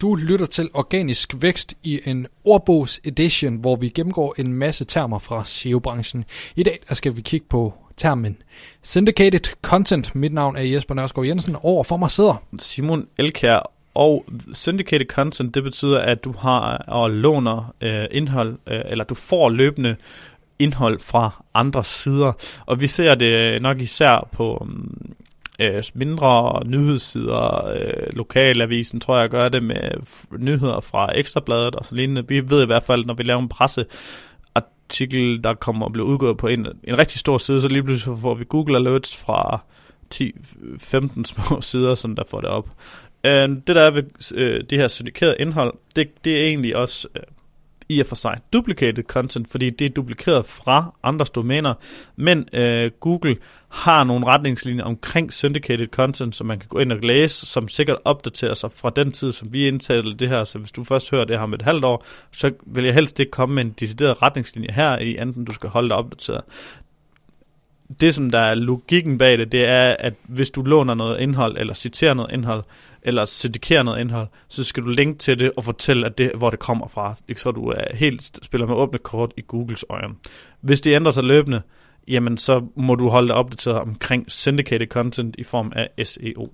Du lytter til Organisk Vækst i en ordbogs edition, hvor vi gennemgår en masse termer fra SEO-branchen. I dag der skal vi kigge på termen Syndicated Content. Mit navn er Jesper Nørskov Jensen. Over for mig sidder Simon Elkær. Og syndicated content, det betyder, at du har og låner øh, indhold, øh, eller du får løbende indhold fra andre sider. Og vi ser det nok især på mm, øh, mindre nyhedssider, øh, lokalavisen tror jeg gør det med nyheder fra Ekstrabladet og så lignende. Vi ved i hvert fald, når vi laver en presse artikel, der kommer og bliver udgået på en, en rigtig stor side, så lige pludselig får vi Google Alerts fra 10-15 små sider, som der får det op. Øh, det der er ved øh, det her syndikerede indhold, det, det er egentlig også øh, i og for sig duplicated content, fordi det er duplikeret fra andres domæner, men øh, Google har nogle retningslinjer omkring syndicated content, som man kan gå ind og læse, som sikkert opdaterer sig fra den tid, som vi indtalte det her. Så hvis du først hører det her om et halvt år, så vil jeg helst ikke komme med en decideret retningslinje her i, enten du skal holde dig opdateret. Det, som der er logikken bag det, det er, at hvis du låner noget indhold, eller citerer noget indhold, eller syndikerer noget indhold, så skal du linke til det og fortælle, at det, hvor det kommer fra. Ikke så du er helt spiller med åbne kort i Googles øjne. Hvis det ændrer sig løbende, jamen så må du holde dig opdateret omkring syndicated content i form af SEO.